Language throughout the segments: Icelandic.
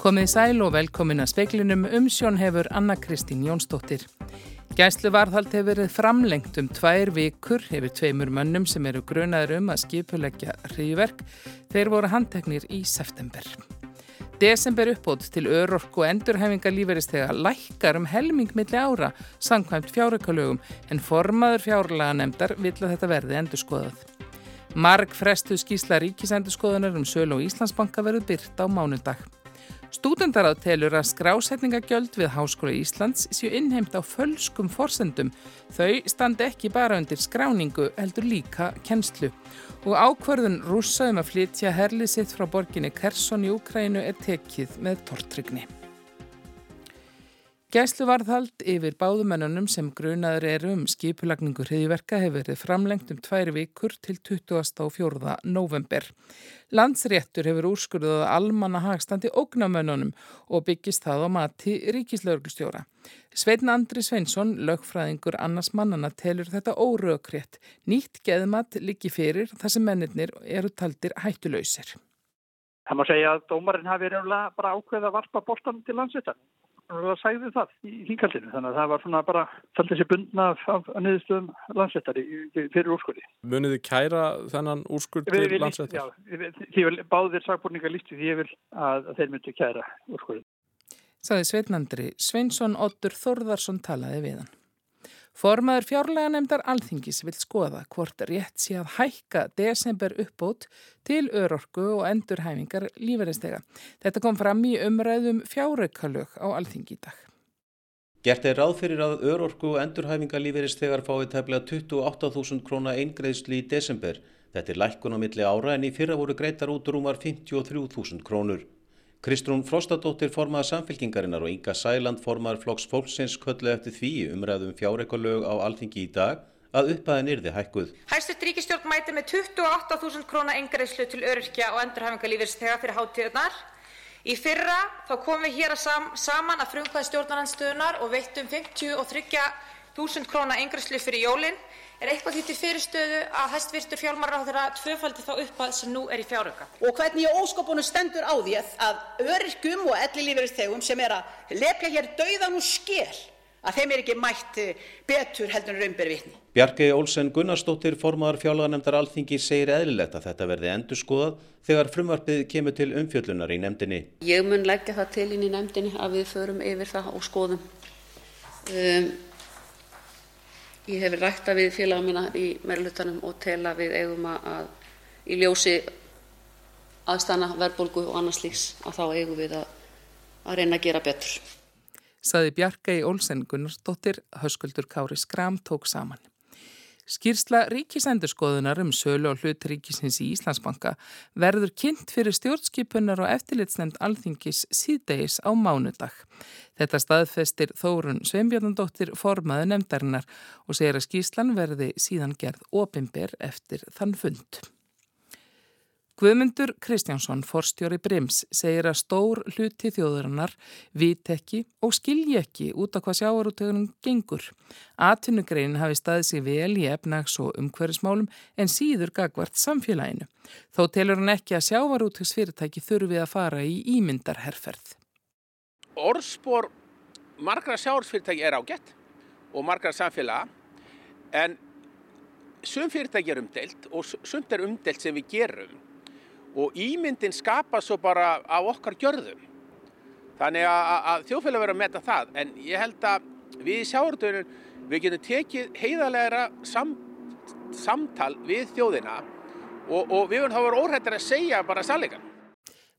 Komið sæl og velkomin að speiklinum umsjón hefur Anna Kristín Jónsdóttir. Gæslu varðhald hefur verið framlengt um tvær vikur hefur tveimur mönnum sem eru grunaður um að skipuleggja hriðverk. Þeir voru handteknir í september. Desember uppbót til örorku og endurhefingar líferistega lækkar um helming milli ára sangkvæmt fjárökkalögum en formaður fjárlega nefndar vill að þetta verði endurskoðað. Marg frestu skísla ríkisendurskoðunar um sölu og Íslandsbanka verður byrt á mánudag. Stúdendaráð telur að skrásetningagjöld við Háskóla Íslands séu innheimt á fölskum forsendum. Þau standi ekki bara undir skráningu heldur líka kennslu. Og ákvarðun rúsa um að flytja herlið sitt frá borginni Kersson í Ukrænu er tekið með tortrygni. Gæsluvarðhald yfir báðumennunum sem grunaður eru um skipulagningu hriðiverka hefur verið framlengt um tværi vikur til 24. november. Landsréttur hefur úrskurðuð að almanna hagstandi ógnamönnunum og byggist það á mati ríkislauglustjóra. Sveitn Andri Sveinsson, lögfræðingur annars mannana, telur þetta órökrétt. Nýtt geðmat líki fyrir þar sem mennirnir eru taldir hættulausir. Það má segja að dómarinn hafi reynulega bara ákveð að varpa bóltan til landsréttan og sagði það í híkaldinu þannig að það var svona bara þaldið sér bundna af, af niðurstöðum landsréttari fyrir úrskurði. Munið þið kæra þennan úrskurð til landsréttar? Já, því báðir sagbúrningar lístu því ég vil að, að þeir myndi kæra úrskurði. Saði Sveitnandri Sveinsson Ottur Þorðarsson talaði við hann. Formaður fjárlega nefndar alþingis vil skoða hvort rétt sé að hækka desember uppbót til örorku og endurhæfingar lífæristega. Þetta kom fram í umræðum fjáraukalög á alþingi í dag. Gert er ráð fyrir að örorku og endurhæfingar lífæristegar fái tefnilega 28.000 króna eingreðsli í desember. Þetta er lækkun á milli ára en í fyrra voru greitar út rúmar 53.000 krónur. Kristrún Frostadóttir formaða samfélkingarinnar og Inga Sæland formaðar flokks fólksins köllu eftir því umræðum fjárreikalög á alþingi í dag að uppaðin yrði hækkuð. Hæstut ríkistjórn mæti með 28.000 króna engreislu til öryrkja og endurhæfingalífirstega fyrir háttíðunar. Í fyrra þá komum við hér að sam saman að frumkvæði stjórnarnanstöðunar og veittum 53.000 króna engreislu fyrir jólinn Er eitthvað því til fyrirstöðu að hæstvirtur fjármálaráðherra tvöfaldi þá uppað sem nú er í fjárauka? Og hvernig í óskopunum stendur á því að öryrkjum og ellilífeyrisþegum sem er að lepja hér dauðan og skel að þeim er ekki mætt eh, betur heldur en raun ber vitni. Bjarki Olsen Gunnarsdóttir, formaðar fjárlaganemndar alþingi, segir eðlilegt að þetta verði endurskoðað þegar frumvarpið kemur til umfjöllunar í nefndinni. Ég mun leggja það til inn í nefndinni að við förum yfir það og skoðum. Um, Ég hef rætt við félaga mína í meirihlutanum og tel að við eigum að í ljósi aðstæðna verðbólgu og annars slíks að þá eigum við að, að reyna að gera betur. Saði Bjarkei Olsen Gunnarsdóttir, höskuldur Kári Skram tók saman. Skýrsla ríkisendurskoðunar um sölu og hlut ríkisins í Íslandsbanka verður kynnt fyrir stjórnskipunar og eftirlitsnefnd alþingis síðdeis á mánudag. Þetta staðfestir Þórun Sveinbjörnandóttir formaðu nefndarinnar og segir að skýrslan verði síðan gerð opimber eftir þann fund. Guðmundur Kristjánsson, forstjóri Brims, segir að stór hluti þjóðurinnar vit ekki og skilji ekki út af hvað sjávarútögunum gengur. Atvinnugreinin hafi staðið sig vel í efnags og umhverfismálum en síður gagvart samfélaginu. Þó telur hann ekki að sjávarútögsfyrirtæki þurfi að fara í ímyndarherferð. Orðspor margra sjávarútögsfyrirtæki er ágætt og margra samfélaga en sum fyrirtæki er umdelt og sumt er umdelt sem við gerum og ímyndin skapa svo bara á okkar gjörðum. Þannig að þjóðfélag verður að metta það en ég held að við í sjáurtöðunum við getum tekið heiðarlegra sam, samtal við þjóðina og, og við verðum þá verið óhættir að segja bara sannleikan.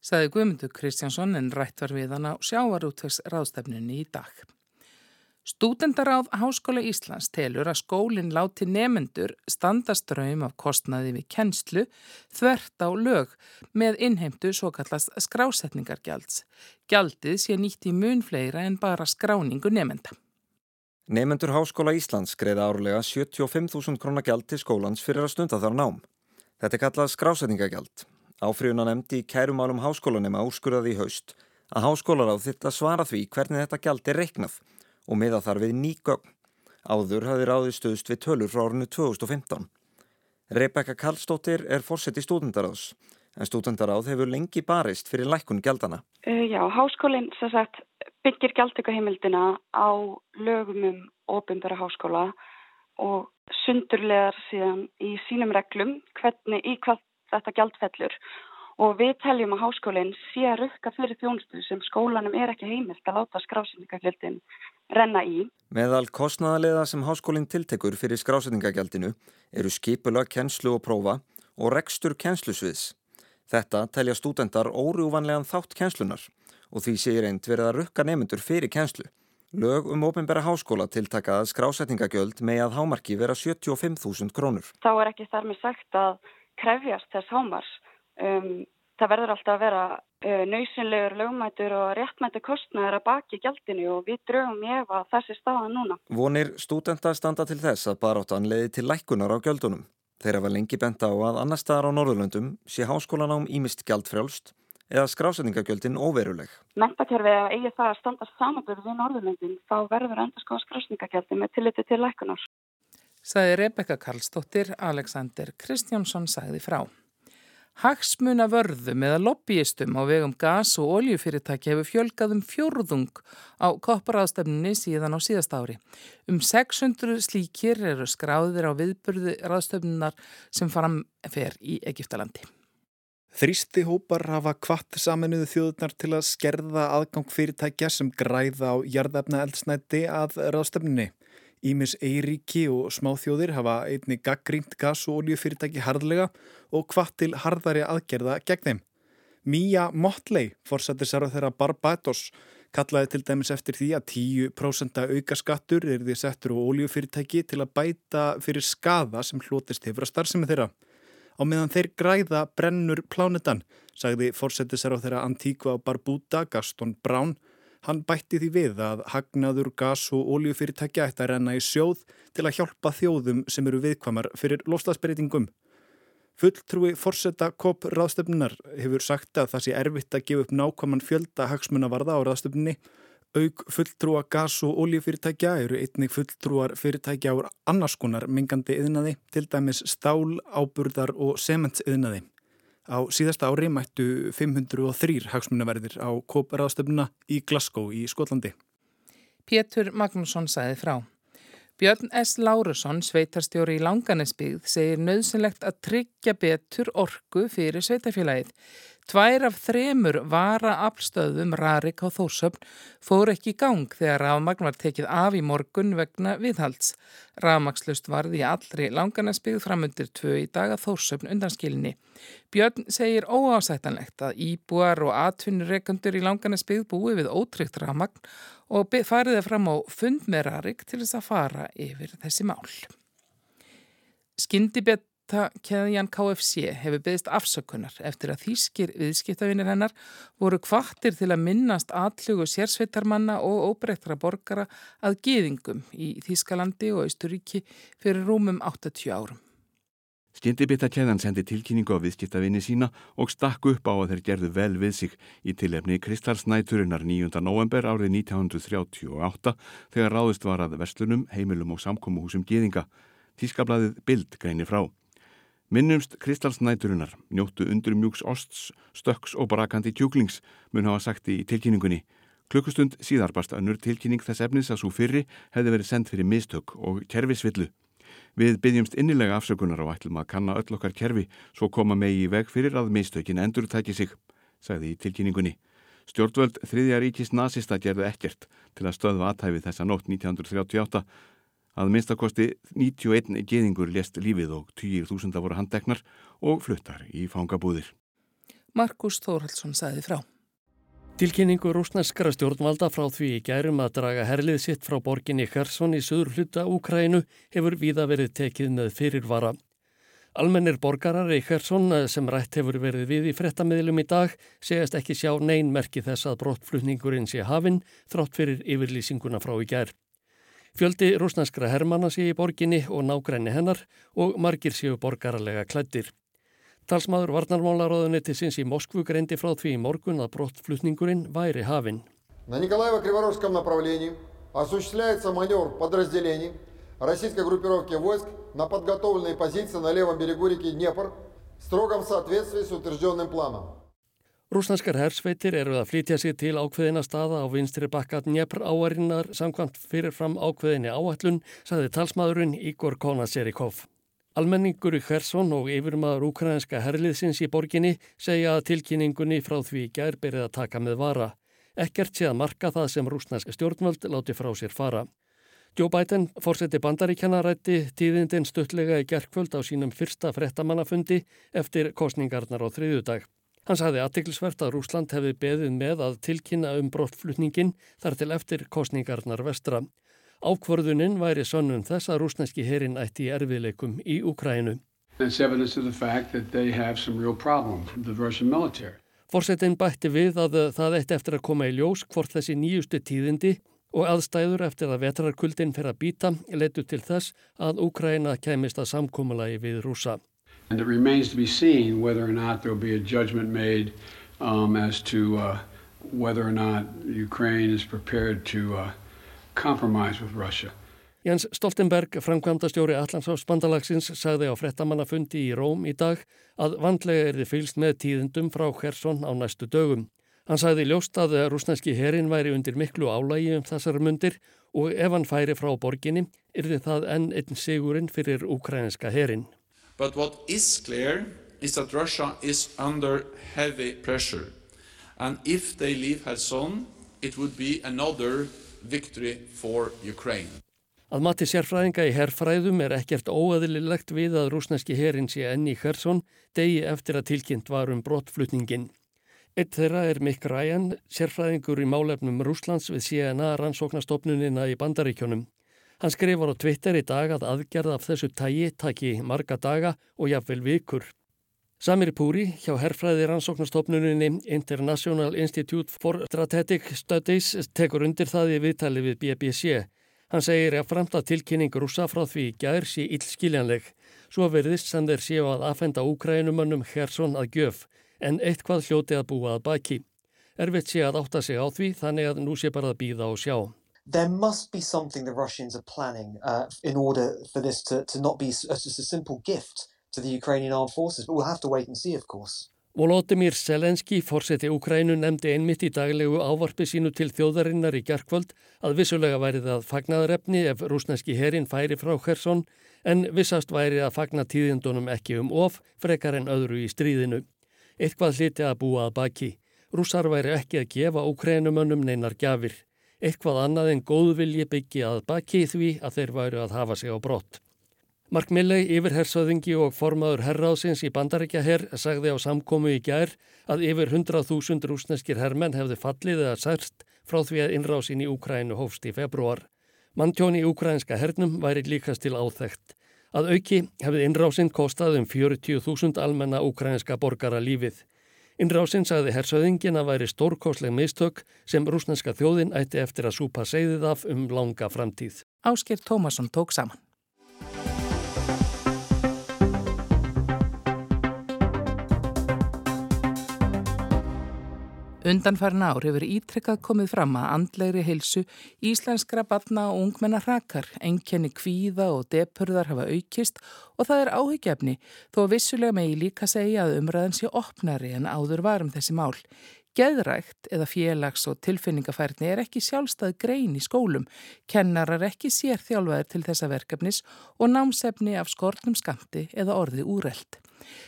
Saði Guðmundur Kristjánsson en rætt var við hann á sjávarútvegs ráðstefnunni í dag. Stúdendaráð Háskóla Íslands telur að skólinn láti nefendur standaströym af kostnaði við kennslu þvert á lög með innheimtu svo kallast skrásetningargjalds. Gjaldið sé nýtt í mun fleira en bara skráningu nefenda. Nefendur Háskóla Íslands greiða árlega 75.000 krónar gjald til skólans fyrir að stunda þar nám. Þetta er kallað skrásetningargjald. Áfríðuna nefndi í kærumálum háskólanema úrskurðaði í haust að háskólaráð þitt að svara því hvernig þetta gjald er reiknað og miða þar við ný gögn. Áður hafi ráði stöðst við tölur frá árinu 2015. Rebecca Karlsdóttir er fórsett í stúdendaráðs en stúdendaráð hefur lengi barist fyrir lækkun gjaldana. Uh, já, háskólinn sagt, byggir gjaldtökuheimildina á lögum um ofinbæra háskóla og sundurlegar síðan í sínum reglum hvernig, í hvað þetta gjaldfellur og við teljum að háskólinn sé að rukka fyrir þjónustu sem skólanum er ekki heimilt að láta skrásendingagjaldin renna í. Meðal kostnæðarlega sem háskólinn tiltekur fyrir skrásendingagjaldinu eru skipula, kennslu og prófa og rekstur kennslusviðs. Þetta telja stúdendar órjúvanlegan þátt kennslunar og því sé reynd verið að rukka nefnendur fyrir kennslu. Lög um ofinbæra háskóla tiltaka að skrásetningagjöld með að hámarki vera 75.000 krónur. Þá er ekki þar með sagt að krefjast þess hámars. Um, það verður alltaf að vera uh, nöysinlegur, lögmætur og réttmættu kostnæður að baki gjaldinu og við draugum ég að þessi staða núna. Vonir stúdenda standa til þess að baróttan leiði til lækkunar á gjöldunum. Þeirra var lengi bent á að annar staðar á Norðurlöndum sé háskólanám ímist gjaldfrjálst eða skrásendingagjöldin óveruleg. Mentakerfið að eigi það að standa samanbyrðu við Norðurlöndin þá verður endur skoða skrásendingagjöldin með tilliti til lækunar. Saði Rebecca Karlsdóttir, Alexander Kristjánsson sagði frá. Hagsmuna vörðum eða lobbyistum á vegum gas- og oljufyrirtæki hefur fjölgað um fjórðung á kopparáðstefninni síðan á síðast ári. Um 600 slíkir eru skráðir á viðburði ráðstöfnunar sem framfer í Egiptalandi. Þrýsti hópar hafa kvart saminuðu þjóðunar til að skerða aðgang fyrirtækja sem græða á jarðefna eldsnætti að ráðstöfninni. Ímis Eiríki og smáþjóðir hafa einni gaggrínt gas- og oljufyrirtæki harðlega og hvað til harðari aðgerða gegn þeim. Mía Motley, forsættir sarað þeirra Barbados, kallaði til dæmis eftir því að 10% auka skattur er því settur á oljufyrirtæki til að bæta fyrir skada sem hlotist hefur að starfsemi þeirra. Á meðan þeir græða brennur plánetan, sagði forsættir sarað þeirra Antíkva og Barbuda Gaston Brown, Hann bætti því við að hagnaður gas- og oljufyrirtækja ætti að renna í sjóð til að hjálpa þjóðum sem eru viðkvamar fyrir lofslagsbreytingum. Fulltrúi forsetta kopp ráðstöfnunar hefur sagt að það sé erfitt að gefa upp nákvæman fjölda hagsmunavarða á ráðstöfnunni. Aug fulltrúa gas- og oljufyrirtækja eru einnig fulltrúar fyrirtækja á annarskonar mingandi yðnaði, til dæmis stál, áburðar og sementsiðnaði. Á síðasta ári mættu 503 hagsmunaverðir á kóparáðstöfnuna í Glasgow í Skotlandi. Pétur Magnússon sæði frá. Björn S. Lárusson, sveitarstjóri í Langanisbyggð, segir nöðsynlegt að tryggja betur orgu fyrir sveitafélagið. Tvær af þremur vara afstöðum Rarik á Þórsöfn fór ekki í gang þegar rafmagn var tekið af í morgun vegna viðhalds. Rafmagslust varði í allri langarnarsbyggð framundir tvö í dag að Þórsöfn undanskilinni. Björn segir óásættanlegt að íbúar og atvinnureikandur í langarnarsbyggð búi við ótryggt rafmagn og fariði fram á fund með Rarik til þess að fara yfir þessi mál. Skyndibett Keðjan KFC hefur byggðist afsökunar eftir að þýskir viðskiptavinir hennar voru kvartir til að minnast allugu sérsveitarmanna og óbreyttra borgara að geðingum í Þýskalandi og Austuríki fyrir rúmum 80 árum. Skyndibita keðan sendi tilkynningu á viðskiptavinni sína og stakk upp á að þeir gerðu vel við sig í tilefni Kristalsnæturinnar 9. november árið 1938 þegar ráðist var að verslunum, heimilum og samkómuhúsum geðinga. Þýskablaðið Bild greinir frá. Minnumst Kristalsnæturinnar, njóttu undur mjúks osts, stöks og brakandi tjúklings, mun hafa sagt í tilkynningunni. Klukkustund síðar barst önnur tilkynning þess efnis að svo fyrri hefði verið sendt fyrir mistök og kerfisvillu. Við byggjumst innilega afsökunar á ætlum að kanna öll okkar kerfi svo koma megi í veg fyrir að mistökin endur tæki sig, sagði í tilkynningunni. Stjórnvöld þriðja ríkis nazista gerðu ekkert til að stöðva aðtæfi þessa nótt 1938 Að minnstakosti 91 geðingur lést lífið og 20.000 voru handeknar og fluttar í fangabúðir. Markus Þórhaldsson sæði frá. Tilkynningu rúsneskara stjórnvalda frá því í gærum að draga herlið sitt frá borginni Khersson í söður hluta Úkrænu hefur víða verið tekið með fyrirvara. Almennir borgarar í Khersson sem rætt hefur verið við í frettamiðlum í dag segast ekki sjá neyn merki þess að brottflutningurinn sé hafinn þrátt fyrir yfirlýsinguna frá í gær. Fjöldi rúsneskra hermanna sé í borginni og nágræni hennar og margir séu borgarlega klættir. Talsmaður varnarmálaróðuneti sinns í Moskvu greindi frá því í morgun að brottflutningurinn væri hafinn. На Николаево-Криворожском направлении осуществляется маневр подразделений российской группировки войск на подготовленные позиции на левом берегу реки Днепр строгом соответствии с утвержденным планом. Rúsnanskar hersveitir eru að flytja sig til ákveðina staða á vinstri bakkat Njepr áarinnar samkvæmt fyrirfram ákveðinni áallun, saði talsmaðurinn Igor Konaserikov. Almenningur í Hersson og yfirmaður ukrainska herliðsins í borginni segja að tilkynningunni frá því gær berið að taka með vara. Ekkert sé að marka það sem rúsnanska stjórnvöld láti frá sér fara. Joe Biden fórseti bandaríkjanarætti tíðindin stuttlega í gerkvöld á sínum fyrsta frettamannafundi eftir kostningarnar á þriðudag. Hann sagði aðtiklisvert að Rúsland hefði beðið með að tilkynna um brottflutningin þar til eftir kostningarnar vestra. Ákvörðuninn væri sönnum þess að rúsneski herin ætti í erfiðleikum í Ukrænu. Fórsetin bætti við að það eitt eftir að koma í ljós hvort þessi nýjustu tíðindi og aðstæður eftir að vetrarkuldin fer að býta letu til þess að Úkraina kemist að samkómulagi við rúsa. And it remains to be seen whether or not there will be a judgment made um, as to uh, whether or not Ukraine is prepared to uh, compromise with Russia. Jens Stoltenberg, framkvæmdastjóri Allandsháfsbandalagsins, sagði á frettamannafundi í Róm í dag að vandlega er þið fylst með tíðendum frá Hersson á næstu dögum. Hann sagði ljóst að rúsnænski herin væri undir miklu álægi um þessar mundir og ef hann færi frá borginni yrði það enn einn sigurinn fyrir ukrainska herin. But what is clear is that Russia is under heavy pressure and if they leave Kherson it would be another victory for Ukraine. Að mati sérfræðinga í herrfræðum er ekkert óaðililegt við að rúsnæski herin sé enn í Kherson degi eftir að tilkynnt var um brottflutningin. Eitt þeirra er Mick Ryan, sérfræðingur í málefnum Rúslands við CNA rannsóknastofnunina í Bandaríkjónum. Hann skrifar á Twitter í dag að aðgerða af þessu tægi taki marga daga og jafnvel vikur. Samir Púri hjá herrfræði rannsóknastofnuninni International Institute for Strategic Studies tekur undir það í viðtali við BBC. Hann segir að framta tilkynning rúsa frá því gær sé illskiljanleg. Svo verðist sem þeir séu að afhenda úkrænumönnum Hersson að gjöf en eitthvað hljóti að búa að baki. Erfitt sé að átta sig á því þannig að nú sé bara að býða og sjá. There must be something the Russians are planning uh, in order for this to, to not be just a simple gift to the Ukrainian armed forces, but we'll have to wait and see of course. Volodymyr Selenski, fórseti Ukrænu, nefndi einmitt í daglegu ávarpi sínu til þjóðarinnar í gerkvöld að vissulega væri það fagnaðarefni ef rúsneski herin færi frá Kherson en vissast væri að fagna tíðindunum ekki um of frekar en öðru í stríðinu. Eitthvað hliti að búa að baki. Rússar væri ekki að gefa úkrænumönnum neinar gjafir. Eitthvað annað en góðvilji byggi að baki því að þeir væru að hafa sig á brott. Mark Milley, yfirhersaðingi og formaður herráðsins í bandarækja herr, sagði á samkómu í gær að yfir 100.000 rúsneskir herrmenn hefði fallið eða særst frá því að innrásin í Úkrænu hófst í februar. Mantjón í úkrænska hernum væri líkast til áþægt. Að auki hefði innrásinn kostað um 40.000 almenna ukrainska borgara lífið. Innrásinn sagði hersauðingin að væri stórkosleg mistök sem rúsneska þjóðin ætti eftir að súpa segðið af um langa framtíð. Ásker Tómasson tók saman. Undanfærin ár hefur ítrekkað komið fram að andlegri heilsu íslenskra batna og ungmenna hrakar, enkenni kvíða og depurðar hafa aukist og það er áhyggjefni þó vissulega megi líka segja að umræðan sé opnari en áður varum þessi mál. Geðrækt eða félags- og tilfinningafærni er ekki sjálfstæð grein í skólum, kennarar ekki sér þjálfaðir til þessa verkefnis og námsefni af skortnum skamti eða orði úreld.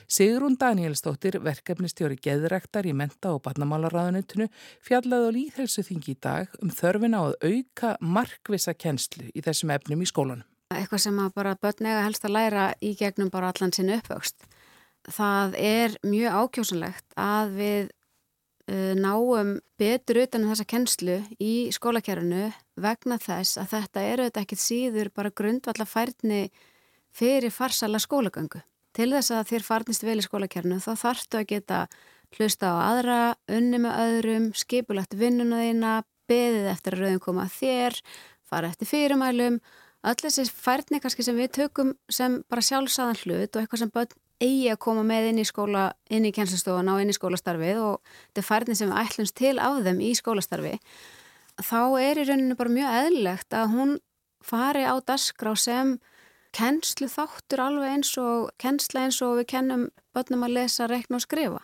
Sigrún Danielsdóttir, verkefnistjóri geðræktar í menta- og barnamálaráðanutinu, fjallaði á líðhelsuþingi í dag um þörfin á að auka markvisa kennslu í þessum efnum í skólanum. Eitthvað sem að bara börn ega helst að læra í gegnum bara allan sinni uppvöxt. Það er mjög ákjósanlegt að við náum betur utan um þessa kennslu í skólakerfinu vegna þess að þetta eru þetta ekkit síður bara grundvalla færni fyrir farsala skólagöngu. Til þess að þér farnist vel í skólakernu þá þarftu að geta hlusta á aðra, unni með öðrum, skipulagt vinnuna þína, beðið eftir að rauðum koma þér, fara eftir fyrirmælum, öll þessi færni kannski sem við tökum sem bara sjálfsagðan hlut og eitthvað sem börn eigi að koma með inn í skóla, inn í kjænslistofana og inn í skólastarfið og þetta færni sem við ætlumst til á þeim í skólastarfi, þá er í rauninu bara mjög eðlilegt að hún fari á dasgrá sem kennslu þáttur alveg eins og kennsla eins og við kennum börnum að lesa, rekna og skrifa.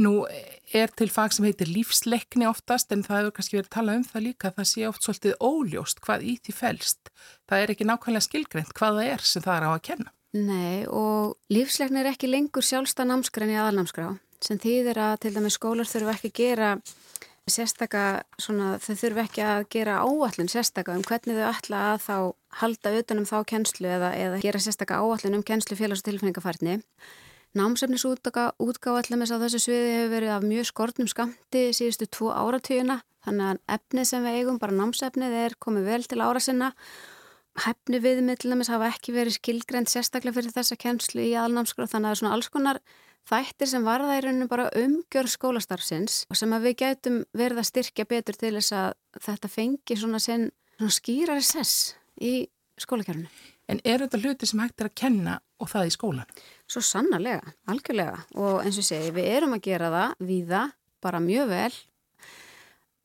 Nú er til fag sem heitir lífsleikni oftast en það hefur kannski verið talað um það líka það sé oft svolítið óljóst hvað í því fælst. Það er ekki nákvæmlega skilgreynd hvað það er sem það er á að kenna. Nei og lífsleikni er ekki lengur sjálfsta námskræn í aðalnámskrá sem þýðir að til dæmi skólar þurfu ekki að gera sérstaka, svona, þau þurfu ekki að gera áallin sérstaka um hvernig þau ætla að þá halda utanum þá kennslu eða, eða gera sérstaka áallin um kennslu félags- og tilfinningafærni. Námsefnisútgáfa allir á þessu sviði hefur verið af mjög skortnum skamti síðustu tvo áratugina þannig að efnið sem við eigum, bara námsefnið, er komið vel til ára sinna. Hefni viðmiðlumis hafa ekki verið skilgrend sérstaklega fyrir þessa kennslu í aðalnámskráð þannig að það er svona alls konar þættir sem varða í rauninu bara umgjörð skólastarfsins og sem að við gætum verið að styrkja betur til þess að þetta fengi svona, sen, svona skýrari sess í skólakjörnu. En er þetta hluti sem hægt er að kenna og það í skólan? Svo sannarlega, algjörlega og eins og segi, við erum að gera það viða, bara mjög vel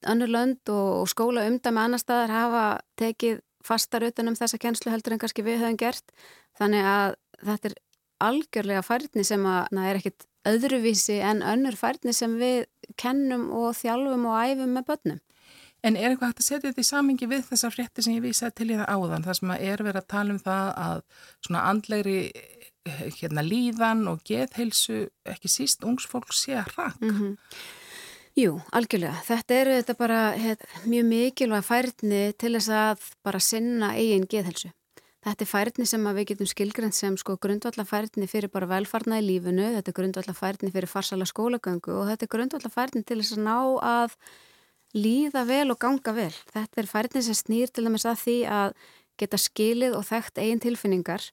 önnur lönd og skóla umdæmi annar staðar hafa tekið fastar utanum þessa kennslu heldur en kannski við höfum gert þannig að þetta er algjörlega færni sem að er ekkit öðruvísi en önnur færni sem við kennum og þjálfum og æfum með börnum. En er eitthvað hægt að setja þetta í samingi við þessar frétti sem ég vísaði til í það áðan, þar sem að er verið að tala um það að svona andlegri hérna, líðan og geðheilsu ekki síst ungsfólk sé að rak? Mm -hmm. Jú, algjörlega. Þetta eru þetta bara heit, mjög mikilvæg færni til þess að bara sinna eigin geðheilsu. Þetta er færni sem við getum skilgrend sem sko grundvallafærni fyrir bara velfarna í lífinu, þetta er grundvallafærni fyrir farsala skólagöngu og þetta er grundvallafærni til þess að ná að líða vel og ganga vel. Þetta er færni sem snýr til dæmis að því að geta skilið og þekkt eigin tilfinningar,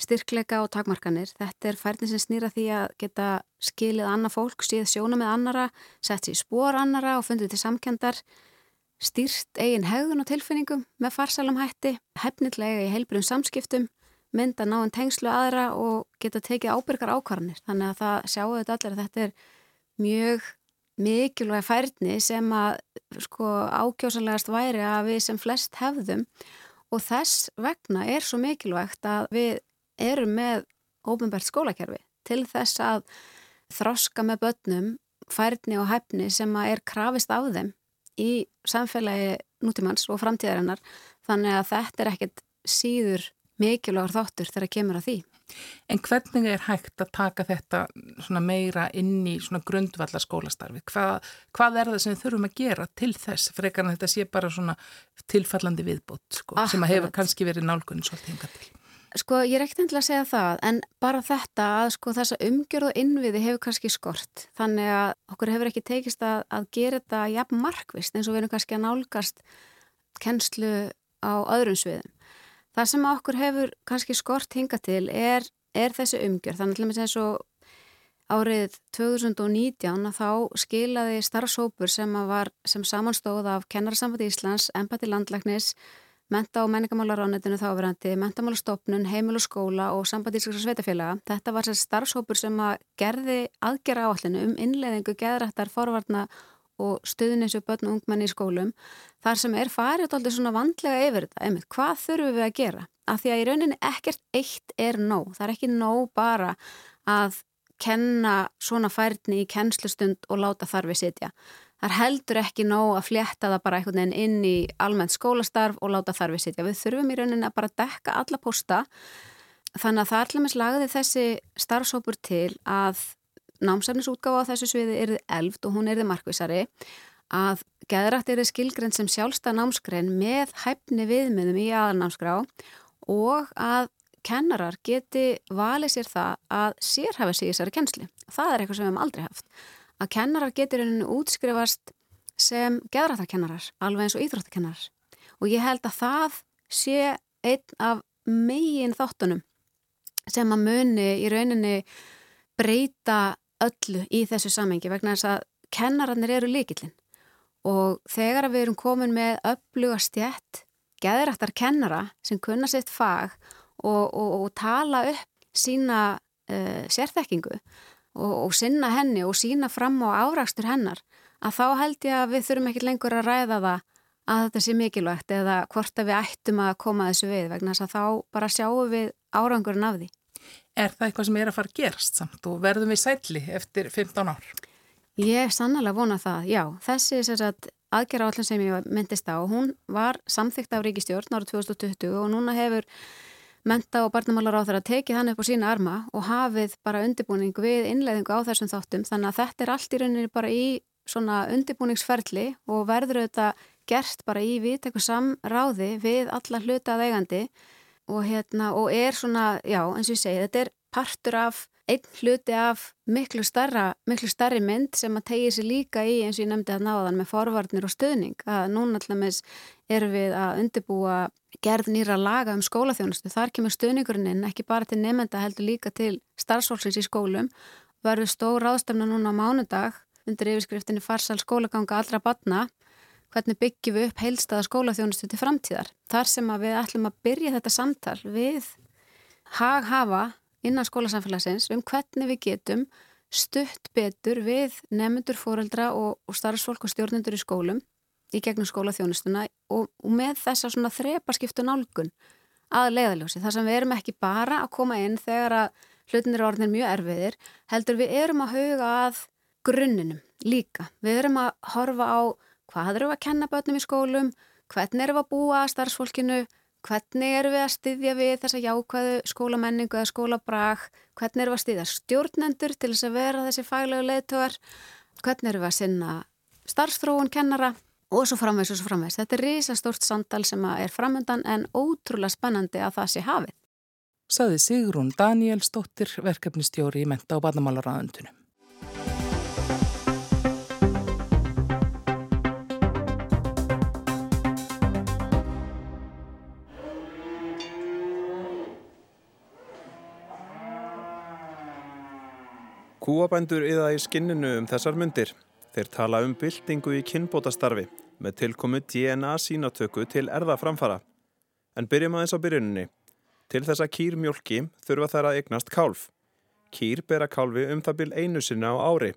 styrkleika og takmarkanir. Þetta er færni sem snýr að því að geta skilið annað fólk, síð sjóna með annara, sett sér í spór annara og fundið til samkendar stýrt eigin hegðun og tilfinningum með farsalum hætti, hefnitlega í heilbrun samskiptum, mynda náinn tengslu aðra og geta tekið ábyrgar ákvarðanir. Þannig að það sjáu þetta allir að þetta er mjög mikilvæg færni sem að sko ákjósanlegast væri að við sem flest hefðum og þess vegna er svo mikilvægt að við erum með óbunbært skólakerfi til þess að þroska með börnum færni og hefni sem að er krafist af þeim í samfélagi nútímanns og framtíðarinnar þannig að þetta er ekkert síður mikilvægur þáttur þegar það kemur að því. En hvernig er hægt að taka þetta meira inn í grundvallar skólastarfi? Hvað, hvað er það sem við þurfum að gera til þess frekar en þetta sé bara tilfallandi viðbót sko, sem að hefur kannski verið nálgunni svolítið hinga til? Sko ég er ekkert endilega að segja það en bara þetta að sko þessa umgjörð og innviði hefur kannski skort þannig að okkur hefur ekki teikist að, að gera þetta jafn markvist eins og við erum kannski að nálgast kennslu á öðrum sviðum. Það sem okkur hefur kannski skort hinga til er, er þessi umgjörð þannig að eins og árið 2019 þá skilaði starfsópur sem, sem samanstóð af Kennarsamfati Íslands, Empati Landlæknis menta- og menningamálaráðnetinu þáverandi, mentamálastofnun, heimil og skóla og sambandískra sveitafélaga. Þetta var sér starfshópur sem að gerði aðgera áallinu um innleðingu, geðrættar, forvarna og stuðninsju börn og ungmenni í skólum. Þar sem er farið alltaf svona vandlega yfir þetta, einmitt, hvað þurfum við að gera? Af því að í rauninni ekkert eitt er nóg. Það er ekki nóg bara að kenna svona færni í kennslustund og láta þar við sitja. Það er heldur ekki nóg að flétta það bara einhvern veginn inn í almennt skólastarf og láta þar við sitja. Við þurfum í rauninni að bara dekka alla posta þannig að það er allir með slagði þessi starfsópur til að námsefnisútgáfa á þessu sviði erði elft og hún erði markvisari að geðrætt erði skilgrenn sem sjálfstað námskrein með hæfni viðmiðum í aðalnámskrá og að kennarar geti valið sér það að sérhafa sig í þessari kennsli. Það er eitthvað sem við hefum aldrei haft að kennarar getur einhvern útskrifast sem geðrættarkennarar, alveg eins og íþróttakennarar. Og ég held að það sé einn af megin þáttunum sem að muni í rauninni breyta öllu í þessu samengi vegna þess að kennararnir eru líkillin og þegar við erum komin með ölluga stjætt geðrættar kennara sem kunna sitt fag og, og, og tala upp sína uh, sérþekkingu og, og sinna henni og sína fram á árakstur hennar að þá held ég að við þurfum ekki lengur að ræða það að þetta sé mikilvægt eða hvort að við ættum að koma þessu við vegna þess að þá bara sjáum við árangurinn af því. Er það eitthvað sem er að fara að gerast samt og verðum við sætli eftir 15 ár? Ég er sannlega vona það, já. Þessi aðgerra allir sem ég myndist á, hún var samþygt af Ríkistjórn ára 2020 og núna hefur menta og barnamálar á þeirra tekið hann upp á sína arma og hafið bara undirbúning við innleiðingu á þessum þáttum. Þannig að þetta er allt í rauninni bara í svona undirbúningsferli og verður auðvitað gert bara í viðteku samráði við alla hlutað eigandi. Og, hérna, og er svona, já eins og ég segi, þetta er partur af einn hluti af miklu, starra, miklu starri mynd sem að tegja sér líka í eins og ég nefndi að náðan með forvarnir og stöðning að núna allmest erum við að undirbúa gerð nýra laga um skólaþjónustu. Þar kemur stöðningurinn inn ekki bara til nefnda heldur líka til starfsfólksins í skólum. Verður stór ráðstefna núna á mánudag undir yfirskriftinni farsal skólaganga allra batna hvernig byggjum við upp heilstaða skólaþjónustu til framtíðar. Þar sem við ætlum að byrja þetta samtal við haghafa innan skólasamfélagsins um hvernig við getum stutt betur við nefnendur, fóreldra og starfsfólk og stjórnendur í skólum í gegnum skólaþjónustuna og, og með þessa svona þreparskiptu nálgun að leiðaljósi. Þar sem við erum ekki bara að koma inn þegar að hlutinir er orðinir mjög erfiðir, heldur við erum að huga að grunninum líka. Við erum að horfa á hvað eru að kenna börnum í skólum, hvernig eru að búa að starfsfólkinu, hvernig eru við að styðja við þessa jákvæðu skólamenningu eða skólabrag, hvernig eru við að styðja stjórnendur til þess að vera þessi faglegu leðtögar, hvernig eru við að sinna starfstróun kennara og svo framvegs og svo framvegs. Þetta er risastórt samtal sem er framöndan en ótrúlega spennandi að það sé hafið. Saði Sigrún Daniel Stóttir, verkefnistjóri í menta og barnamálaráðundunum. Kúabændur yða í skinninu um þessar myndir. Þeir tala um byltingu í kynbótastarfi með tilkomu DNA sínatöku til erðaframfara. En byrjum aðeins á byrjuninni. Til þess að kýr mjölki þurfa þær að eignast kálf. Kýr bera kálfi um það byrj einu sinna á ári.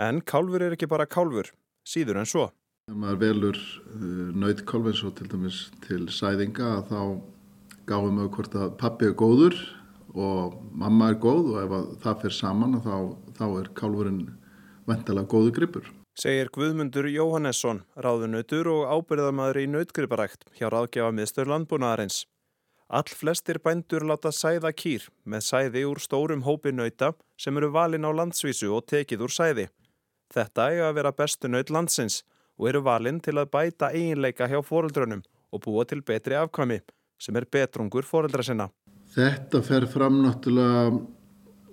En kálfur er ekki bara kálfur, síður en svo. Þegar maður velur nautkálf eins og til dæmis til sæðinga þá gáum við hvort að pappi er góður og mamma er góð og ef það fer saman þá, þá er kálfurinn ventilega góðu gripur. Segir Guðmundur Jóhannesson, ráðunautur og ábyrðamadur í nautgriparækt hjá ráðgjafa miðstöður landbúnaðarins. All flestir bændur láta sæða kýr með sæði úr stórum hópi nauta sem eru valin á landsvísu og tekið úr sæði. Þetta er að vera bestu naut landsins og eru valin til að bæta eiginleika hjá foreldrunum og búa til betri afkvæmi sem er betrungur foreldra sinna. Þetta fer fram náttúrulega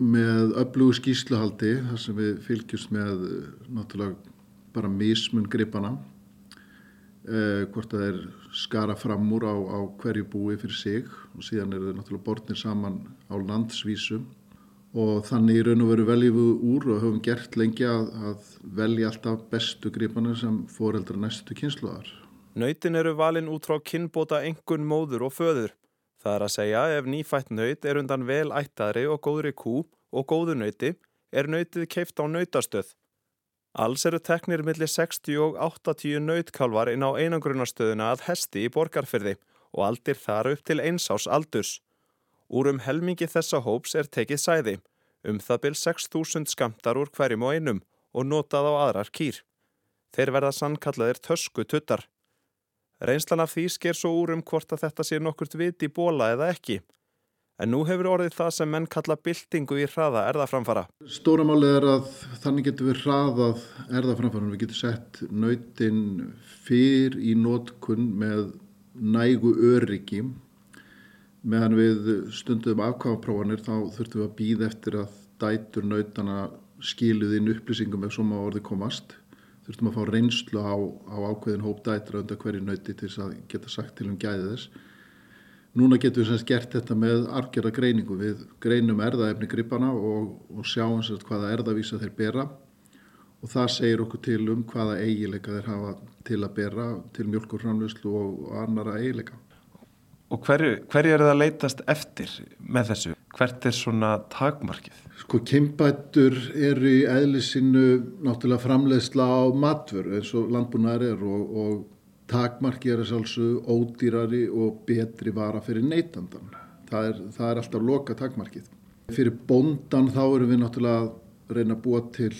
með öflugu skýsluhaldi þar sem við fylgjumst með náttúrulega bara mismun gripana eh, hvort það er skara fram úr á, á hverju búi fyrir sig. Og síðan er það náttúrulega bortnir saman á landsvísu. Og þannig í raun og veru veljum við úr og höfum gert lengi að, að velja alltaf bestu gripana sem foreldra næstu kynsluðar. Nautin eru valin út frá kynbóta engun móður og föður Það er að segja ef nýfætt nöyt er undan vel ættaðri og góðri kú og góðu nöyti er nöytið keift á nöytastöð. Alls eru teknir millir 60 og 80 nöytkalvar inn á einangrunastöðuna að hesti í borgarfyrði og aldir þar upp til einsás aldurs. Úr um helmingi þessa hóps er tekið sæði, um það byl 6.000 skamtar úr hverjum og einum og notað á aðrar kýr. Þeir verða sannkallaðir tösku tuttar. Reynslan af því sker svo úr um hvort að þetta sé nokkurt viti í bóla eða ekki. En nú hefur orðið það sem menn kalla byltingu í hraða erðaframfara. Stóramálið er að þannig getur við hraðað erðaframfara. Við getum sett nautin fyrr í nótkun með nægu öryggi. Meðan við stundum afkvæmaprófanir þá þurftum við að býða eftir að dætur nautana skiluðinn upplýsingum ef svo má orðið komast þurftum að fá reynslu á, á ákveðin hópdætra undan hverju nöyti til þess að geta sagt til um gæði þess. Núna getum við semst gert þetta með argjörða greiningu. Við greinum erðaefni gripana og, og sjáum semst hvaða erðavísa þeir bera og það segir okkur til um hvaða eigileika þeir hafa til að bera til mjölkurframlöslu og, og annara eigileika. Og hverju, hverju er það að leytast eftir með þessu? Hvert er svona takmarkið? Sko kynbættur eru í eðlisinu náttúrulega framleiðsla á matvör eins og landbúnaðar er og, og takmarki er alveg ódýrari og betri vara fyrir neytandan. Það er, það er alltaf loka takmarkið. Fyrir bondan þá erum við náttúrulega að reyna að búa til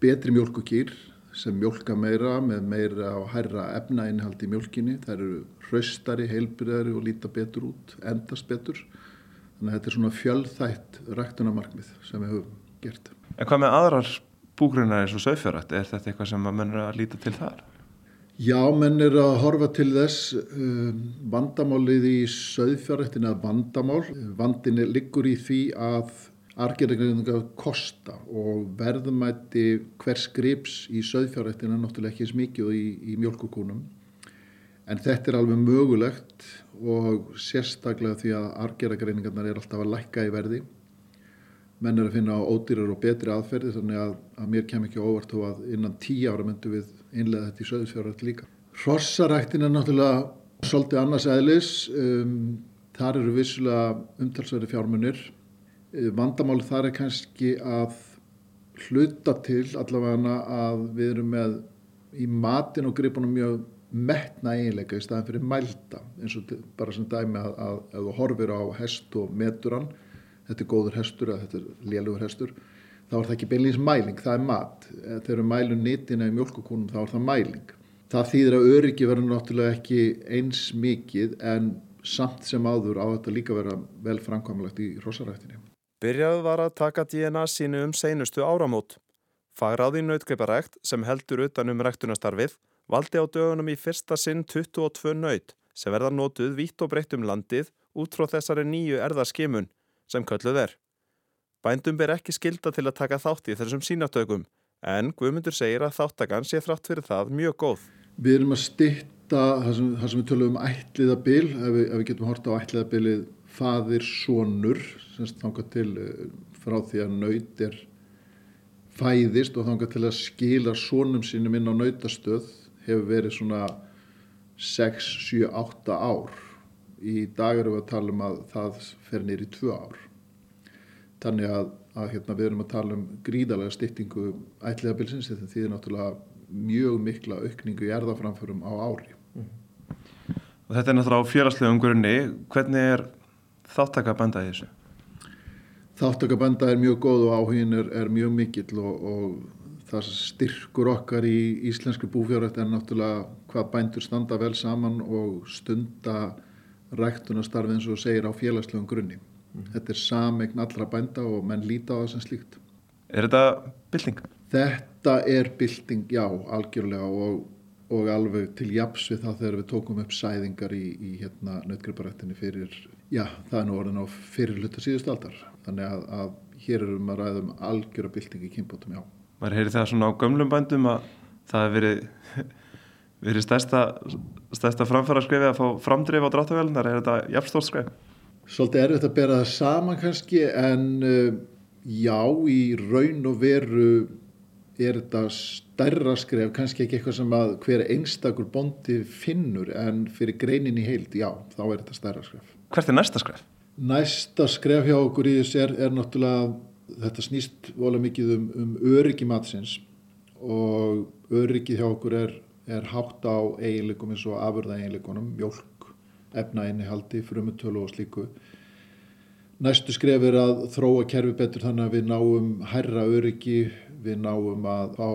betri mjölkukýr sem mjölka meira með meira og hærra efnainhaldi í mjölkinni. Það eru hraustari, heilbriðari og líta betur út, endast betur. Þannig að þetta er svona fjölþætt ræktunamarkmið sem við höfum gert. En hvað með aðrar búgrunar eins og sögfjörrætt? Er þetta eitthvað sem mann er að líta til þar? Já, menn er að horfa til þess um, vandamálið í söðfjárrættin að vandamál. Vandin liggur í því að argerðagreininga kosta og verðmætti hvers grips í söðfjárrættin er náttúrulega ekki smikið í, í mjölkukúnum. En þetta er alveg mögulegt og sérstaklega því að argerðagreiningarnar er alltaf að lækka í verði. Menn er að finna ódýrar og betri aðferði þannig að, að mér kem ekki óvart þó að innan tíu ára myndu við innlega þetta í söðusfjárrætt líka. Hrossarættin er náttúrulega svolítið annars eðlis. Um, þar eru vissulega umtalsverði fjármunir. Vandamáli þar er kannski að hluta til allavega að við erum með í matin og gripunum mjög metna eiginleika í staðin fyrir mælda eins og bara sem dæmi að, að ef þú horfir á hest og meturann þetta er góður hestur eða þetta er lélugur hestur þá er það ekki beinleins mæling, það er mat þegar við mælum nýttina í mjölkukúnum þá er það mæling. Það þýðir að öryggi verður náttúrulega ekki eins mikið en samt sem áður á þetta líka vera vel framkvæmlegt í rosarættinni. Byrjað var að taka DNA sínu um seinustu áramót. Fagráði nautgreiparækt sem heldur utan um ræktunastarfið valdi á dögunum í fyrsta sinn 22 naut sem verða nótuð vitt og breytt um landið út frá þessari nýju erðarskimun sem kölluð er. Bændum ber ekki skilda til að taka þátt í þessum sínatökum en Guðmundur segir að þáttakann sé þrátt fyrir það mjög góð. Við erum að stitta það sem, það sem við tölum um ætliðabil, ef við, ef við getum horta á ætliðabilið faðir sonur, semst þángar til eh, frá því að nöyt er fæðist og þángar til að skila sonum sínum inn á nöytastöð hefur verið svona 6, 7, 8 ár. Í dag erum við að tala um að það fer nýri 2 ár. Þannig að, að hérna, við erum að tala um gríðalega styttingu ætliðabilsins þetta þýðir náttúrulega mjög mikla aukningu í erðaframförum á ári. Og þetta er náttúrulega á fjáraslegum grunni. Hvernig er þáttakabanda í þessu? Þáttakabanda er mjög góð og áhugin er, er mjög mikill og, og það styrkur okkar í íslensku búfjárrætt er náttúrulega hvað bændur standa vel saman og stunda ræktunastarfi eins og segir á félagslegum grunni. Mm. Þetta er samegn allra bænda og menn líta á það sem slíkt. Er þetta bylting? Þetta er bylting, já, algjörlega og, og alveg til japs við það þegar við tókum upp sæðingar í, í hérna nautgriparættinni fyrir, já, það er nú orðin á fyrir hluta síðust aldar. Þannig að, að hér erum við að ræða um algjöra bylting í kynbótum, já. Var heyri það svona á gömlum bændum að það hefur verið, verið stærsta, stærsta framfæra skrefi að fá framdrif á dráttavélunar, er þetta jafnstórt skref? Svolítið erfitt að bera það saman kannski en uh, já, í raun og veru er þetta stærra skref, kannski ekki eitthvað sem að hver einstakur bondi finnur en fyrir greinin í heild, já, þá er þetta stærra skref. Hvert er næsta skref? Næsta skref hjá okkur í þessu er, er náttúrulega, þetta snýst vola mikið um, um öryggi matsins og öryggi hjá okkur er, er hátt á eiginleikum eins og afurða eiginleikunum, mjölk efnainnihaldi, frumutölu og slíku. Næstu skref er að þróa kerfi betur þannig að við náum hærra öryggi, við náum að fá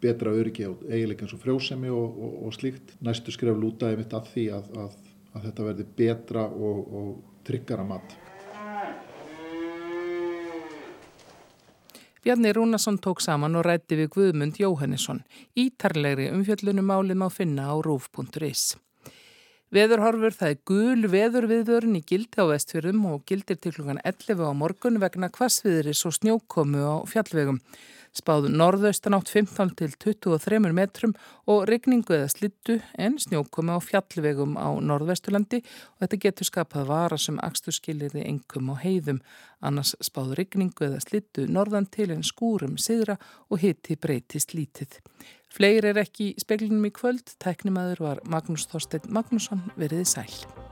betra öryggi á eiginleikans og frjósemi og, og, og slíkt. Næstu skref lútaði mitt að því að, að, að þetta verði betra og, og tryggara mat. Bjarni Rúnarsson tók saman og rætti við Guðmund Jóhannesson. Ítarlegri umfjöllunum málið má finna á rúf.is. Veðurhorfur það er gul veðurviðvörun í gildi á vestfjörðum og gildir til klukkan 11 á morgun vegna kvassviðris og snjókomu á fjallvegum. Spáðu norðaustan átt 15 til 23 metrum og regningu eða slittu en snjókomu á fjallvegum á norðvesturlandi og þetta getur skapað vara sem axtu skilirði engum á heiðum. Annars spáðu regningu eða slittu norðan til en skúrum siðra og hitti breytist lítið. Fleir er ekki í speklinum í kvöld, tæknimaður var Magnús Þorstein Magnússon veriði sæl.